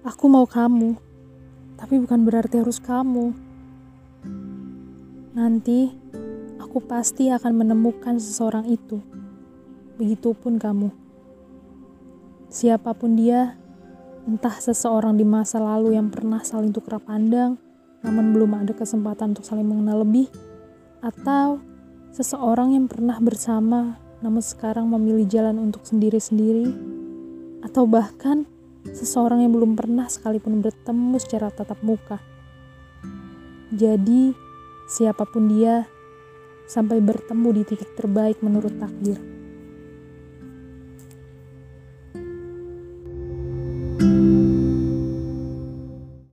Aku mau kamu, tapi bukan berarti harus kamu. Nanti aku pasti akan menemukan seseorang itu. Begitupun kamu. Siapa pun dia, entah seseorang di masa lalu yang pernah saling tukar pandang, namun belum ada kesempatan untuk saling mengenal lebih, atau seseorang yang pernah bersama namun sekarang memilih jalan untuk sendiri-sendiri, atau bahkan seseorang yang belum pernah sekalipun bertemu secara tatap muka. Jadi, siapa pun dia, sampai bertemu di titik terbaik menurut takdir.